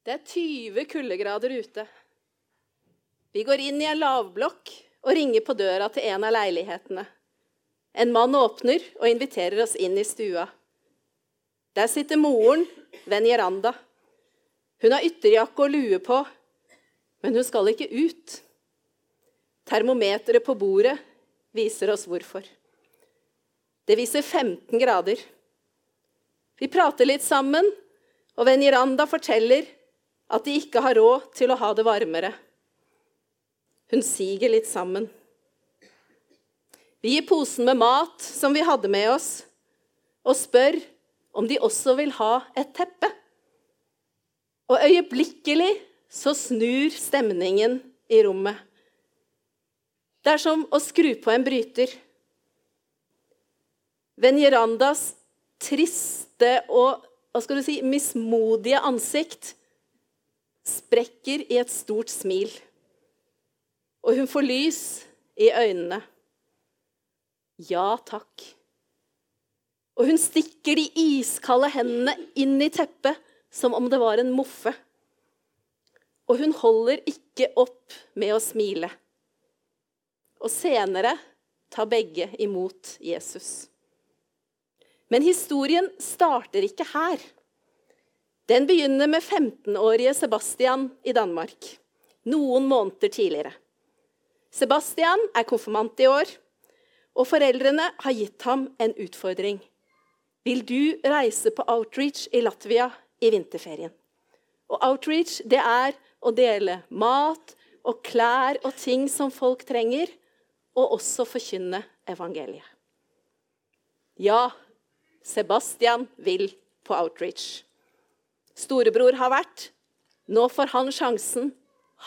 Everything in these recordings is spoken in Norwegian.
Det er 20 kuldegrader ute. Vi går inn i en lavblokk og ringer på døra til en av leilighetene. En mann åpner og inviterer oss inn i stua. Der sitter moren ved en veranda. Hun har ytterjakke og lue på, men hun skal ikke ut. Termometeret på bordet viser oss hvorfor. Det viser 15 grader. Vi prater litt sammen, og Venjeranda forteller at de ikke har råd til å ha det varmere. Hun siger litt sammen. Vi gir posen med mat som vi hadde med oss, og spør om de også vil ha et teppe. Og øyeblikkelig så snur stemningen i rommet. Det er som å skru på en bryter. Venjerandas triste og hva skal du si, mismodige ansikt sprekker i et stort smil. Og hun får lys i øynene. Ja takk. Og hun stikker de iskalde hendene inn i teppet som om det var en moffe. Og hun holder ikke opp med å smile. Og senere tar begge imot Jesus. Men historien starter ikke her. Den begynner med 15-årige Sebastian i Danmark, noen måneder tidligere. Sebastian er konfirmant i år, og foreldrene har gitt ham en utfordring. Vil du reise på outreach i Latvia i vinterferien? Og outreach, det er å dele mat og klær og ting som folk trenger, og også forkynne evangeliet. Ja, Sebastian vil på outreach. Storebror har vært. Nå får han sjansen.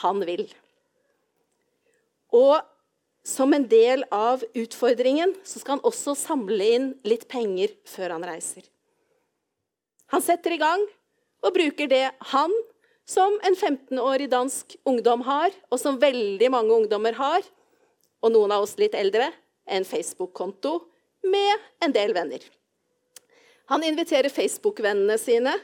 Han vil. Og som en del av utfordringen så skal han også samle inn litt penger før han reiser. Han setter i gang og bruker det han som en 15-årig dansk ungdom har, og som veldig mange ungdommer har, og noen av oss litt eldre, en Facebook-konto med en del venner. Han inviterer Facebook-vennene sine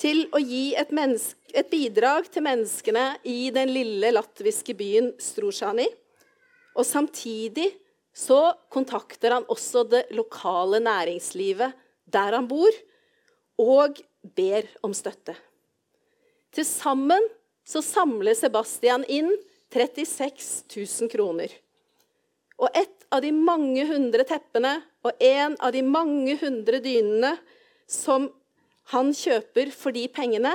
til å gi et, et, bidrag til menneskene i den lille latviske byen Strosjani. Og samtidig så kontakter han også det lokale næringslivet der han bor, og ber om støtte. Til sammen så samler Sebastian inn 36 000 kroner. Og et av de mange hundre teppene og en av de mange hundre dynene som han kjøper for de pengene,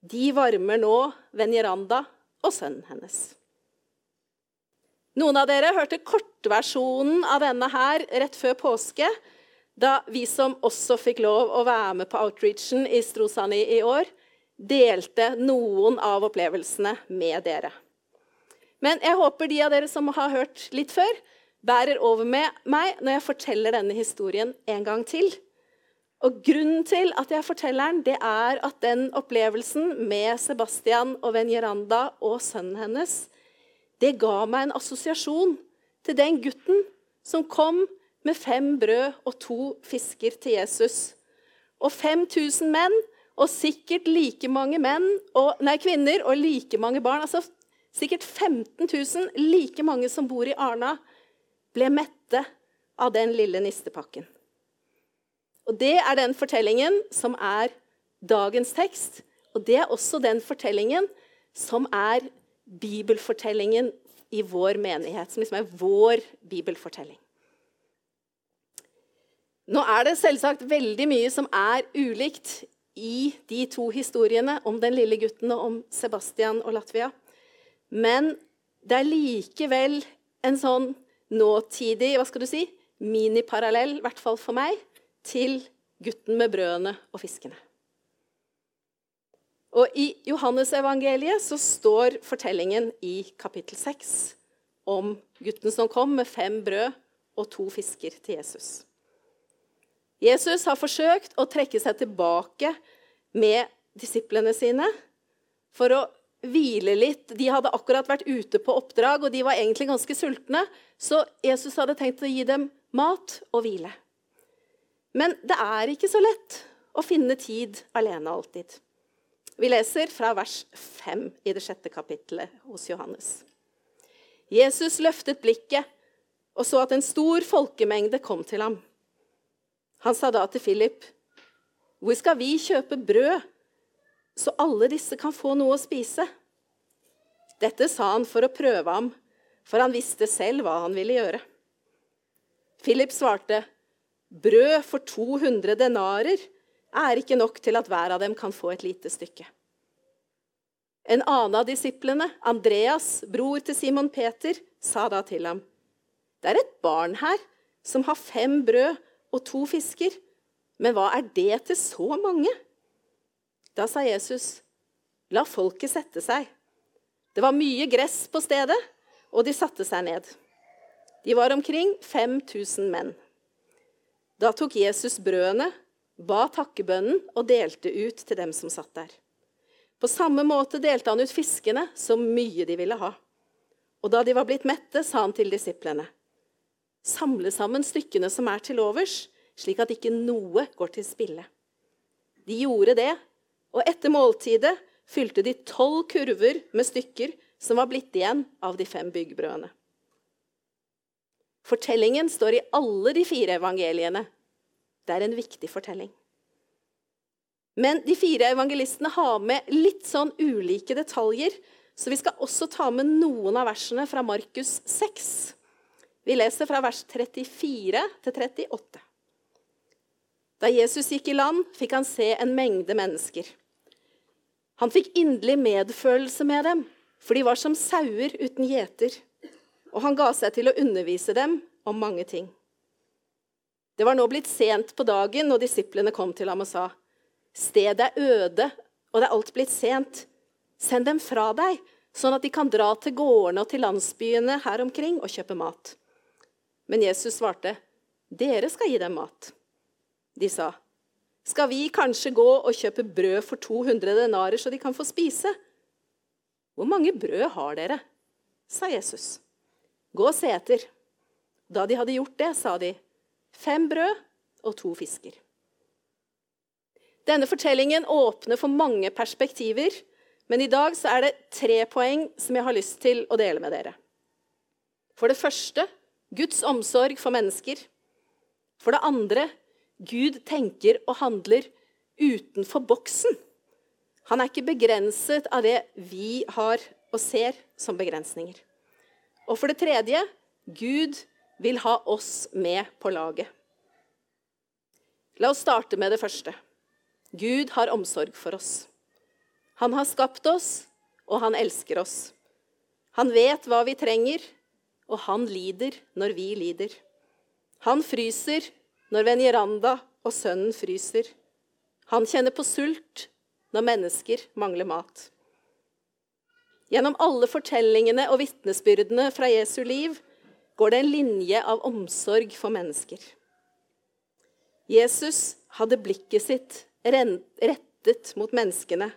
de varmer nå Venjeranda og sønnen hennes. Noen av dere hørte kortversjonen av denne her rett før påske, da vi som også fikk lov å være med på outreachen i Strosani i år, delte noen av opplevelsene med dere. Men jeg håper de av dere som har hørt litt før, bærer over med meg når jeg forteller denne historien en gang til. Og Grunnen til at jeg forteller den, det er at den opplevelsen med Sebastian og Venjeranda og sønnen hennes det ga meg en assosiasjon til den gutten som kom med fem brød og to fisker til Jesus. Og 5000 menn, og sikkert like mange menn, og, nei, kvinner og like mange barn. altså Sikkert 15 000, like mange som bor i Arna, ble mette av den lille nistepakken. Og Det er den fortellingen som er dagens tekst. Og det er også den fortellingen som er bibelfortellingen i vår menighet, som liksom er vår bibelfortelling. Nå er det selvsagt veldig mye som er ulikt i de to historiene om den lille gutten og om Sebastian og Latvia. Men det er likevel en sånn nåtidig hva skal du si, miniparallell, i hvert fall for meg, til gutten med brødene og fiskene. Og I Johannesevangeliet så står fortellingen i kapittel 6 om gutten som kom med fem brød og to fisker til Jesus. Jesus har forsøkt å trekke seg tilbake med disiplene sine for å hvile litt. De hadde akkurat vært ute på oppdrag, og de var egentlig ganske sultne. Så Jesus hadde tenkt å gi dem mat og hvile. Men det er ikke så lett å finne tid alene alltid. Vi leser fra vers 5 i det sjette kapittelet hos Johannes. Jesus løftet blikket og så at en stor folkemengde kom til ham. Han sa da til Philip, 'Hvor skal vi kjøpe brød, så alle disse kan få noe å spise?' Dette sa han for å prøve ham, for han visste selv hva han ville gjøre. Philip svarte, 'Brød for 200 denarer er ikke nok til at hver av dem kan få et lite stykke.' En annen av disiplene, Andreas, bror til Simon Peter, sa da til ham, 'Det er et barn her som har fem brød og to fisker.' Men hva er det til så mange? Da sa Jesus, la folket sette seg. Det var mye gress på stedet, og de satte seg ned. De var omkring 5000 menn. Da tok Jesus brødene, ba takkebønnen og delte ut til dem som satt der. På samme måte delte han ut fiskene, så mye de ville ha. Og da de var blitt mette, sa han til disiplene.: Samle sammen stykkene som er til overs, slik at ikke noe går til spille. De gjorde det, og etter måltidet fylte de tolv kurver med stykker som var blitt igjen av de fem byggbrødene. Fortellingen står i alle de fire evangeliene. Det er en viktig fortelling. Men de fire evangelistene har med litt sånn ulike detaljer, så vi skal også ta med noen av versene fra Markus 6. Vi leser fra vers 34 til 38. Da Jesus gikk i land, fikk han se en mengde mennesker. Han fikk inderlig medfølelse med dem, for de var som sauer uten gjeter, og han ga seg til å undervise dem om mange ting. Det var nå blitt sent på dagen, og disiplene kom til ham og sa, Stedet er øde, og det er alt blitt sent. Send dem fra deg, sånn at de kan dra til gårdene og til landsbyene her omkring og kjøpe mat. Men Jesus svarte, Dere skal gi dem mat. De sa, Skal vi kanskje gå og kjøpe brød for 200 denarer, så de kan få spise? Hvor mange brød har dere? sa Jesus. Gå og se etter. Da de hadde gjort det, sa de, fem brød og to fisker. Denne fortellingen åpner for mange perspektiver, men i dag er det tre poeng som jeg har lyst til å dele med dere. For det første Guds omsorg for mennesker. For det andre Gud tenker og handler utenfor boksen. Han er ikke begrenset av det vi har og ser som begrensninger. Og for det tredje Gud vil ha oss med på laget. La oss starte med det første. Gud har omsorg for oss. Han har skapt oss, og han elsker oss. Han vet hva vi trenger, og han lider når vi lider. Han fryser når Venjeranda og sønnen fryser. Han kjenner på sult når mennesker mangler mat. Gjennom alle fortellingene og vitnesbyrdene fra Jesu liv går det en linje av omsorg for mennesker. Jesus hadde blikket sitt rettet mot menneskene.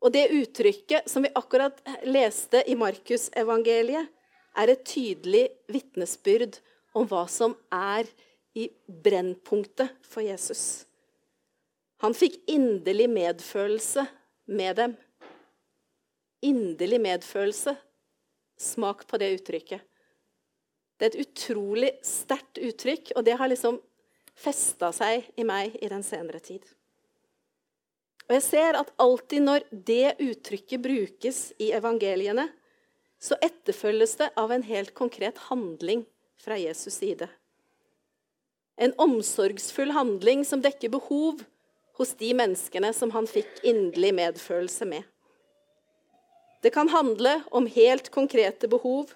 Og det uttrykket som vi akkurat leste i Markusevangeliet, er et tydelig vitnesbyrd om hva som er i brennpunktet for Jesus. Han fikk inderlig medfølelse med dem. Inderlig medfølelse. Smak på det uttrykket. Det er et utrolig sterkt uttrykk, og det har liksom festa seg i meg i den senere tid. Og jeg ser at alltid når det uttrykket brukes i evangeliene, så etterfølges det av en helt konkret handling fra Jesus side. En omsorgsfull handling som dekker behov hos de menneskene som han fikk inderlig medfølelse med. Det kan handle om helt konkrete behov,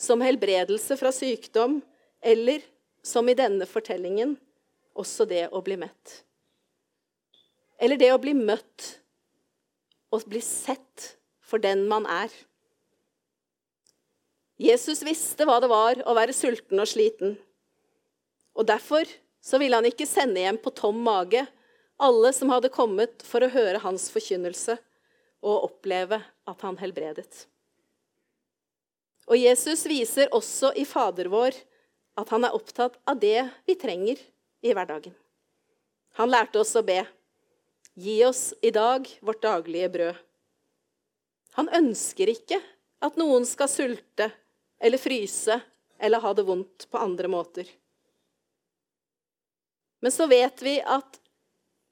som helbredelse fra sykdom, eller, som i denne fortellingen, også det å bli mett. Eller det å bli møtt og bli sett for den man er. Jesus visste hva det var å være sulten og sliten. Og Derfor så ville han ikke sende hjem på tom mage alle som hadde kommet for å høre hans forkynnelse og oppleve at han helbredet. Og Jesus viser også i Fader vår at han er opptatt av det vi trenger i hverdagen. Han lærte oss å be. gi oss i dag vårt daglige brød. Han ønsker ikke at noen skal sulte eller fryse eller ha det vondt på andre måter. Men så vet vi at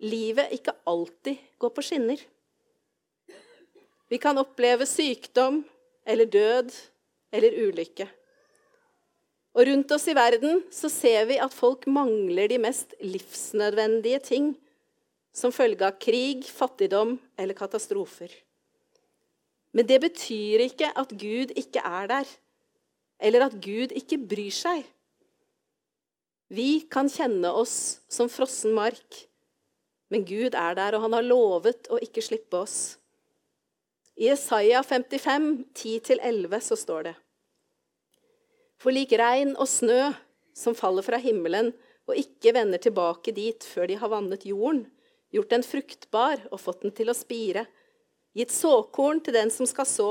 livet ikke alltid går på skinner. Vi kan oppleve sykdom eller død eller ulykke. Og rundt oss i verden så ser vi at folk mangler de mest livsnødvendige ting som følge av krig, fattigdom eller katastrofer. Men det betyr ikke at Gud ikke er der, eller at Gud ikke bryr seg. Vi kan kjenne oss som frossen mark, men Gud er der, og han har lovet å ikke slippe oss. I Isaiah 55, 10-11 så står det For lik regn og snø som faller fra himmelen og ikke vender tilbake dit før de har vannet jorden, gjort den fruktbar og fått den til å spire, gitt såkorn til den som skal så,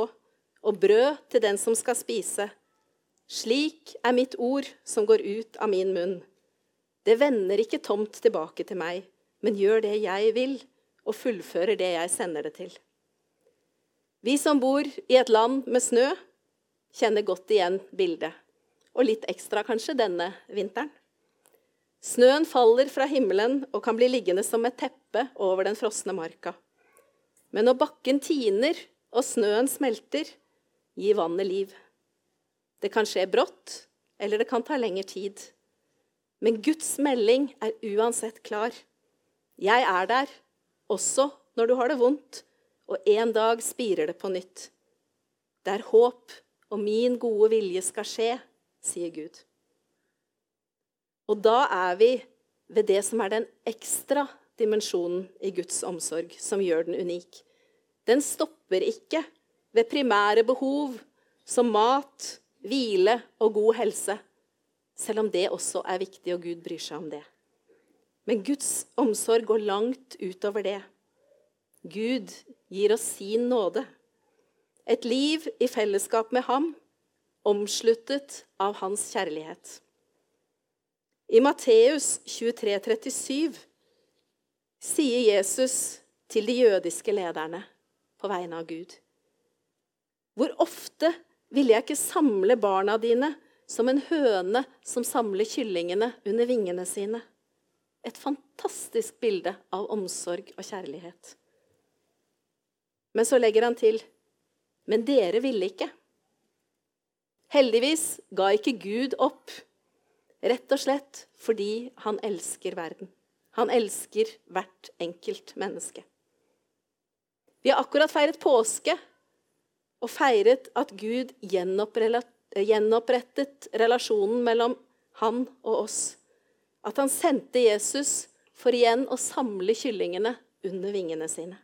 og brød til den som skal spise. Slik er mitt ord som går ut av min munn. Det vender ikke tomt tilbake til meg, men gjør det jeg vil, og fullfører det jeg sender det til. Vi som bor i et land med snø, kjenner godt igjen bildet. Og litt ekstra kanskje denne vinteren. Snøen faller fra himmelen og kan bli liggende som et teppe over den frosne marka. Men når bakken tiner og snøen smelter, gir vannet liv. Det kan skje brått, eller det kan ta lengre tid. Men Guds melding er uansett klar. Jeg er der, også når du har det vondt, og en dag spirer det på nytt. Det er håp, og min gode vilje skal skje, sier Gud. Og da er vi ved det som er den ekstra dimensjonen i Guds omsorg, som gjør den unik. Den stopper ikke ved primære behov som mat, hvile og god helse, selv om det også er viktig, og Gud bryr seg om det. Men Guds omsorg går langt utover det. Gud gir oss sin nåde. Et liv i fellesskap med ham, omsluttet av hans kjærlighet. I Matteus 23, 37 sier Jesus til de jødiske lederne på vegne av Gud. Hvor ofte ville jeg ikke samle barna dine som en høne som samler kyllingene under vingene sine? Et fantastisk bilde av omsorg og kjærlighet. Men så legger han til Men dere ville ikke. Heldigvis ga ikke Gud opp Rett og slett fordi han elsker verden. Han elsker hvert enkelt menneske. Vi har akkurat feiret påske og feiret at Gud gjenopprettet relasjonen mellom han og oss. At han sendte Jesus for igjen å samle kyllingene under vingene sine.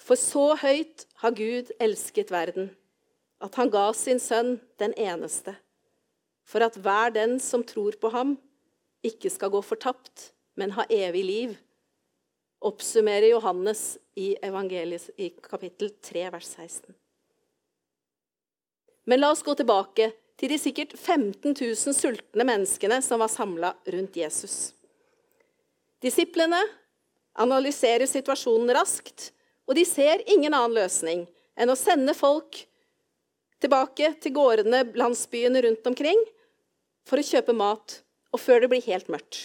For så høyt har Gud elsket verden, at han ga sin sønn den eneste for at hver den som tror på ham, ikke skal gå fortapt, men ha evig liv, oppsummerer Johannes i evangeliet i kapittel 3, vers 16. Men la oss gå tilbake til de sikkert 15 000 sultne menneskene som var samla rundt Jesus. Disiplene analyserer situasjonen raskt, og de ser ingen annen løsning enn å sende folk tilbake til gårdene, landsbyene rundt omkring, for å kjøpe mat, og før det blir helt mørkt.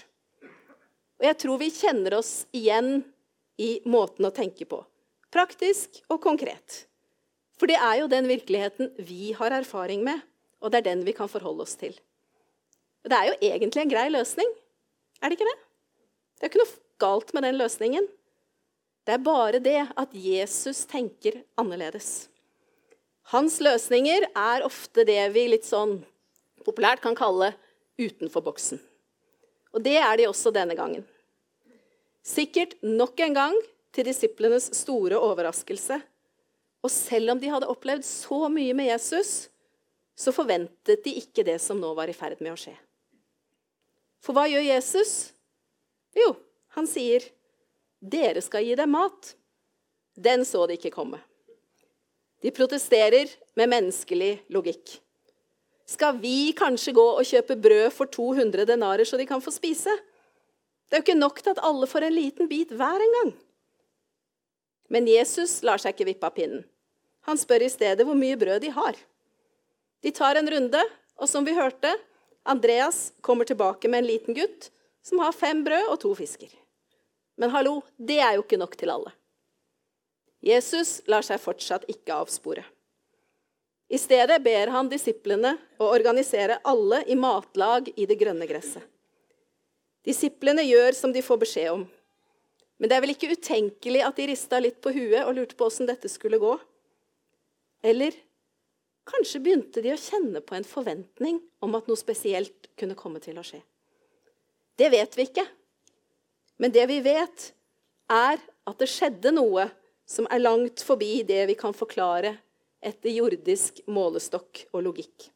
Og jeg tror vi kjenner oss igjen i måten å tenke på. Praktisk og konkret. For det er jo den virkeligheten vi har erfaring med, og det er den vi kan forholde oss til. Det er jo egentlig en grei løsning. Er det ikke det? Det er jo ikke noe galt med den løsningen. Det er bare det at Jesus tenker annerledes. Hans løsninger er ofte det vi litt sånn populært kan kalle utenfor boksen. Og det er de også denne gangen. Sikkert nok en gang til disiplenes store overraskelse. Og selv om de hadde opplevd så mye med Jesus, så forventet de ikke det som nå var i ferd med å skje. For hva gjør Jesus? Jo, han sier, 'Dere skal gi dem mat.' Den så de ikke komme. De protesterer med menneskelig logikk. Skal vi kanskje gå og kjøpe brød for 200 denarer så de kan få spise? Det er jo ikke nok til at alle får en liten bit hver en gang. Men Jesus lar seg ikke vippe av pinnen. Han spør i stedet hvor mye brød de har. De tar en runde, og som vi hørte, Andreas kommer tilbake med en liten gutt som har fem brød og to fisker. Men hallo, det er jo ikke nok til alle. Jesus lar seg fortsatt ikke avspore. I stedet ber han disiplene å organisere alle i matlag i det grønne gresset. Disiplene gjør som de får beskjed om. Men det er vel ikke utenkelig at de rista litt på huet og lurte på åssen dette skulle gå? Eller kanskje begynte de å kjenne på en forventning om at noe spesielt kunne komme til å skje? Det vet vi ikke. Men det vi vet, er at det skjedde noe som er langt forbi det vi kan forklare etter jordisk målestokk og logikk.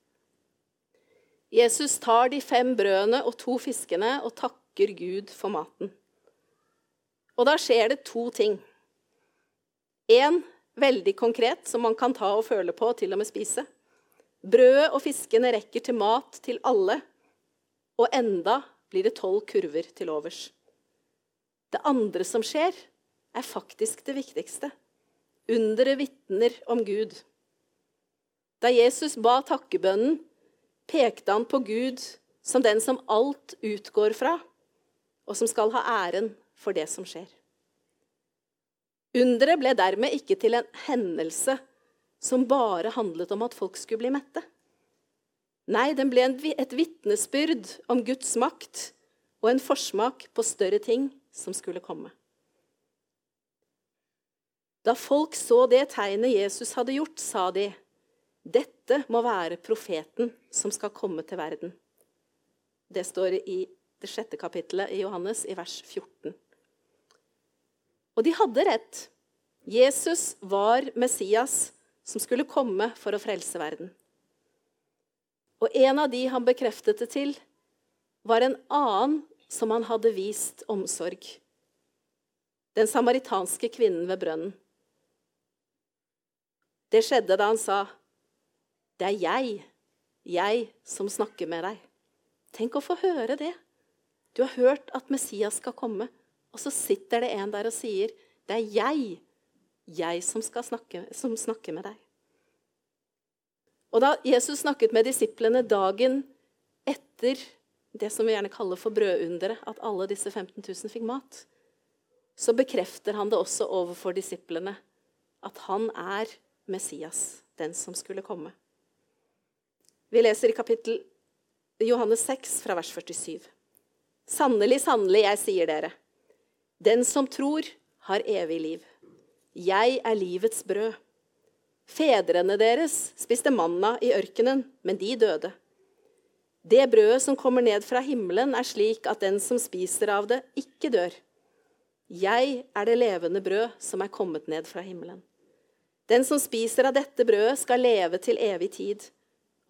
Jesus tar de fem brødene og to fiskene og takker Gud for maten. Og da skjer det to ting. Én veldig konkret, som man kan ta og føle på til og med spise. Brødet og fiskene rekker til mat til alle, og enda blir det tolv kurver til overs. Det andre som skjer, er faktisk det viktigste. Underet vitner om Gud. Da Jesus ba takkebønnen, pekte han på Gud som den som alt utgår fra, og som skal ha æren for det som skjer. Underet ble dermed ikke til en hendelse som bare handlet om at folk skulle bli mette. Nei, den ble et vitnesbyrd om Guds makt og en forsmak på større ting som skulle komme. Da folk så det tegnet Jesus hadde gjort, sa de, 'Dette må være profeten som skal komme til verden.' Det står i det sjette kapittelet i Johannes, i vers 14. Og de hadde rett. Jesus var Messias som skulle komme for å frelse verden. Og en av de han bekreftet det til, var en annen som han hadde vist omsorg. Den samaritanske kvinnen ved brønnen. Det skjedde da han sa, 'Det er jeg, jeg som snakker med deg.' Tenk å få høre det. Du har hørt at Messias skal komme. Og så sitter det en der og sier, 'Det er jeg, jeg som, snakke, som snakker med deg'. Og da Jesus snakket med disiplene dagen etter det som vi gjerne kaller for brødunderet, at alle disse 15 000 fikk mat, så bekrefter han det også overfor disiplene at han er Messias, den som skulle komme. Vi leser i kapittel Johannes 6 fra vers 47. Sannelig, sannelig, jeg sier dere, den som tror, har evig liv. Jeg er livets brød. Fedrene deres spiste manna i ørkenen, men de døde. Det brødet som kommer ned fra himmelen, er slik at den som spiser av det, ikke dør. Jeg er det levende brød som er kommet ned fra himmelen. Den som spiser av dette brødet, skal leve til evig tid.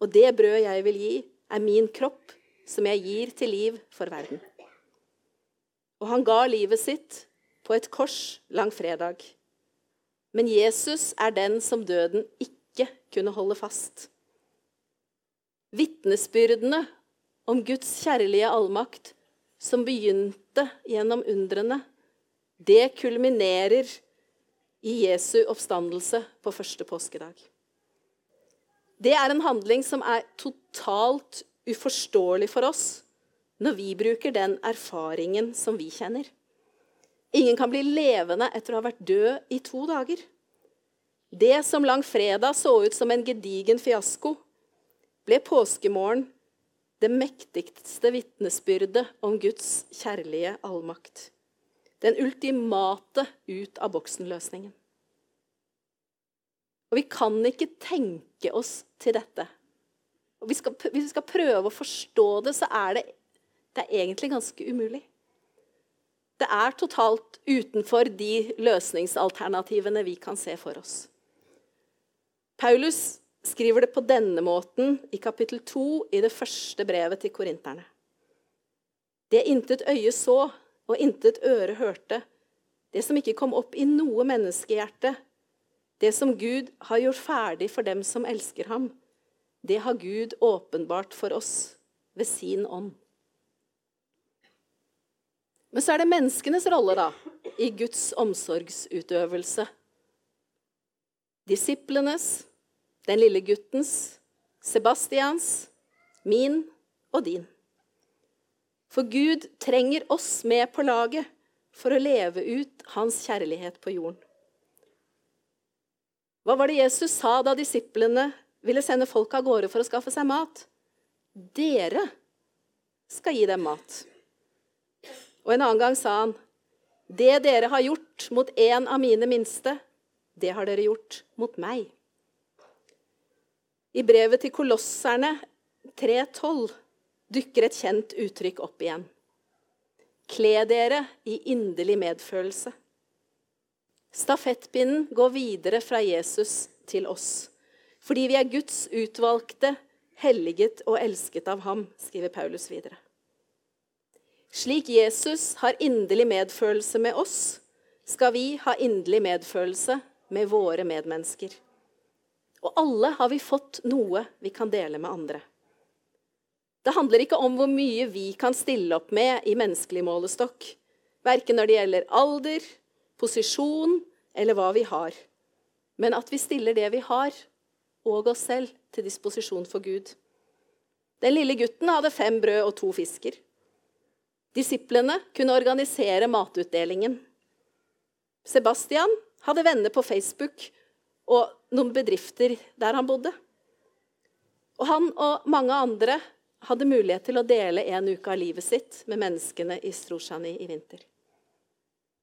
Og det brød jeg vil gi, er min kropp, som jeg gir til liv for verden. Og han ga livet sitt på et kors langfredag. Men Jesus er den som døden ikke kunne holde fast. Vitnesbyrdene om Guds kjærlige allmakt, som begynte gjennom undrene, det kulminerer i Jesu oppstandelse på første påskedag. Det er en handling som er totalt uforståelig for oss når vi bruker den erfaringen som vi kjenner. Ingen kan bli levende etter å ha vært død i to dager. Det som langfredag så ut som en gedigen fiasko, ble påskemorgen det mektigste vitnesbyrdet om Guds kjærlige allmakt. Den ultimate ut av boksen-løsningen. Og vi kan ikke tenke oss til dette. Og vi skal, hvis vi skal prøve å forstå det, så er det, det er egentlig ganske umulig. Det er totalt utenfor de løsningsalternativene vi kan se for oss. Paulus skriver det på denne måten i kapittel 2 i det første brevet til korinterne. Det intet øye så og intet øre hørte, det som ikke kom opp i noe menneskehjerte, det som Gud har gjort ferdig for dem som elsker ham, det har Gud åpenbart for oss ved sin ånd. Men så er det menneskenes rolle da, i Guds omsorgsutøvelse. Disiplenes, den lille guttens, Sebastians, min og din. For Gud trenger oss med på laget for å leve ut hans kjærlighet på jorden. Hva var det Jesus sa da disiplene ville sende folk av gårde for å skaffe seg mat? Dere skal gi dem mat. Og en annen gang sa han, det dere har gjort mot en av mine minste, det har dere gjort mot meg. I brevet til kolosserne 3.12 dukker et kjent uttrykk opp igjen. Kle dere i inderlig medfølelse. Stafettpinnen går videre fra Jesus til oss, fordi vi er Guds utvalgte, helliget og elsket av ham, skriver Paulus videre. Slik Jesus har inderlig medfølelse med oss, skal vi ha inderlig medfølelse med våre medmennesker. Og alle har vi fått noe vi kan dele med andre. Det handler ikke om hvor mye vi kan stille opp med i menneskelig målestokk, verken når det gjelder alder, posisjon eller hva vi har, men at vi stiller det vi har, og oss selv, til disposisjon for Gud. Den lille gutten hadde fem brød og to fisker. Disiplene kunne organisere matutdelingen. Sebastian hadde venner på Facebook og noen bedrifter der han bodde. Og han og mange andre hadde mulighet til å dele en uke av livet sitt med menneskene i Strosjani i vinter.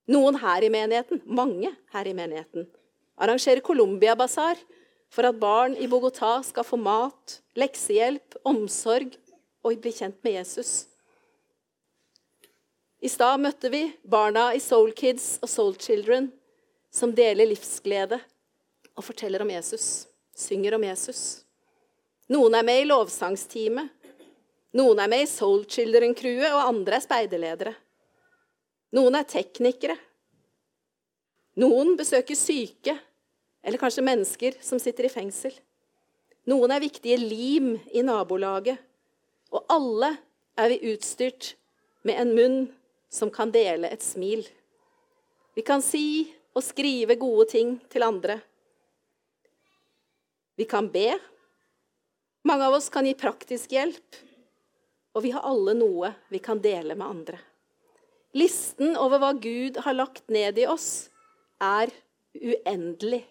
Noen her i menigheten, mange her i menigheten, arrangerer Colombia-basar for at barn i Bogotá skal få mat, leksehjelp, omsorg og bli kjent med Jesus. I stad møtte vi barna i Soul Kids og Soul Children som deler livsglede og forteller om Jesus, synger om Jesus. Noen er med i lovsangsteamet. Noen er med i Soul Children-crewet, og andre er speiderledere. Noen er teknikere. Noen besøker syke, eller kanskje mennesker som sitter i fengsel. Noen er viktige lim i nabolaget. Og alle er vi utstyrt med en munn som kan dele et smil. Vi kan si og skrive gode ting til andre. Vi kan be. Mange av oss kan gi praktisk hjelp. Og vi har alle noe vi kan dele med andre. Listen over hva Gud har lagt ned i oss, er uendelig.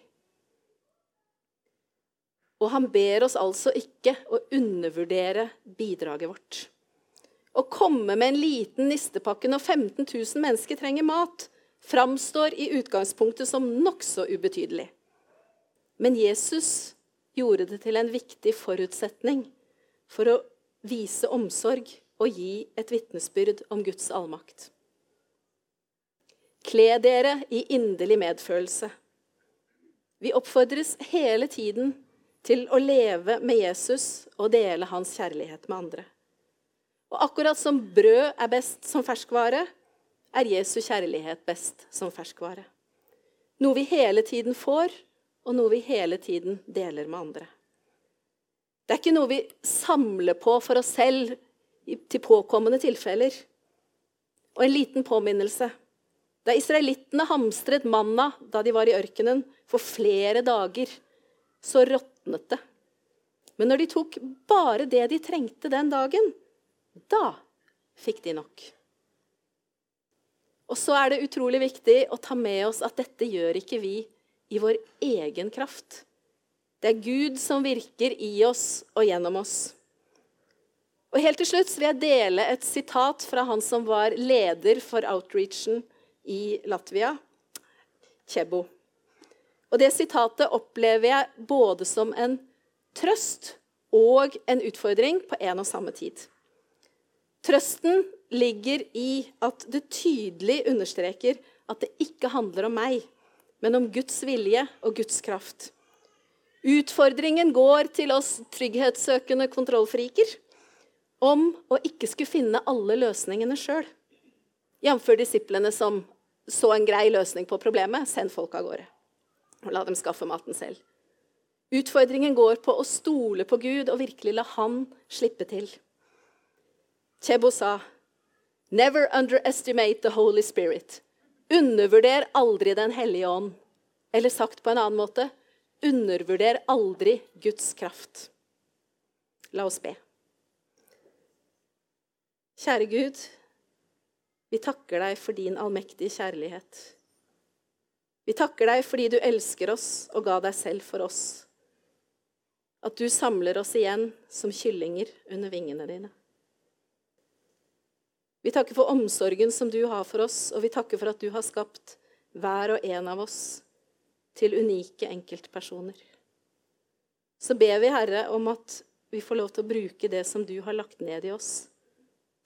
Og han ber oss altså ikke å undervurdere bidraget vårt. Å komme med en liten nistepakke når 15 000 mennesker trenger mat, framstår i utgangspunktet som nokså ubetydelig. Men Jesus gjorde det til en viktig forutsetning for å vise omsorg og gi et vitnesbyrd om Guds allmakt. Kle dere i inderlig medfølelse. Vi oppfordres hele tiden til å leve med Jesus og dele hans kjærlighet med andre. Og akkurat som brød er best som ferskvare, er Jesu kjærlighet best som ferskvare. Noe vi hele tiden får, og noe vi hele tiden deler med andre. Det er ikke noe vi samler på for oss selv til påkommende tilfeller. Og en liten påminnelse. Da israelittene hamstret manna da de var i ørkenen for flere dager, så råtnet det. Men når de tok bare det de trengte den dagen, da fikk de nok. Og så er det utrolig viktig å ta med oss at dette gjør ikke vi i vår egen kraft. Det er Gud som virker i oss og gjennom oss. Og Helt til slutt vil jeg dele et sitat fra han som var leder for outreachen i Latvia, Kjebo. Og Det sitatet opplever jeg både som en trøst og en utfordring på en og samme tid. Trøsten ligger i at det tydelig understreker at det ikke handler om meg, men om Guds vilje og Guds kraft. Utfordringen går til oss trygghetssøkende kontrollfriker om å ikke skulle finne alle løsningene sjøl. Jf. disiplene som så en grei løsning på problemet. Send folk av gårde. Og la dem skaffe maten selv. Utfordringen går på å stole på Gud og virkelig la Han slippe til. Chebo sa, Never underestimate the Holy Spirit. Undervurder aldri Den hellige ånd. Eller sagt på en annen måte undervurder aldri Guds kraft. La oss be. Kjære Gud, vi takker deg for din allmektige kjærlighet. Vi takker deg fordi du elsker oss og ga deg selv for oss. At du samler oss igjen som kyllinger under vingene dine. Vi takker for omsorgen som du har for oss, og vi takker for at du har skapt hver og en av oss til unike enkeltpersoner. Så ber vi, Herre, om at vi får lov til å bruke det som du har lagt ned i oss,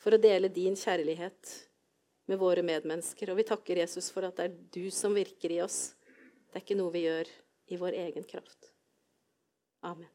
for å dele din kjærlighet med våre medmennesker. Og vi takker Jesus for at det er du som virker i oss. Det er ikke noe vi gjør i vår egen kraft. Amen.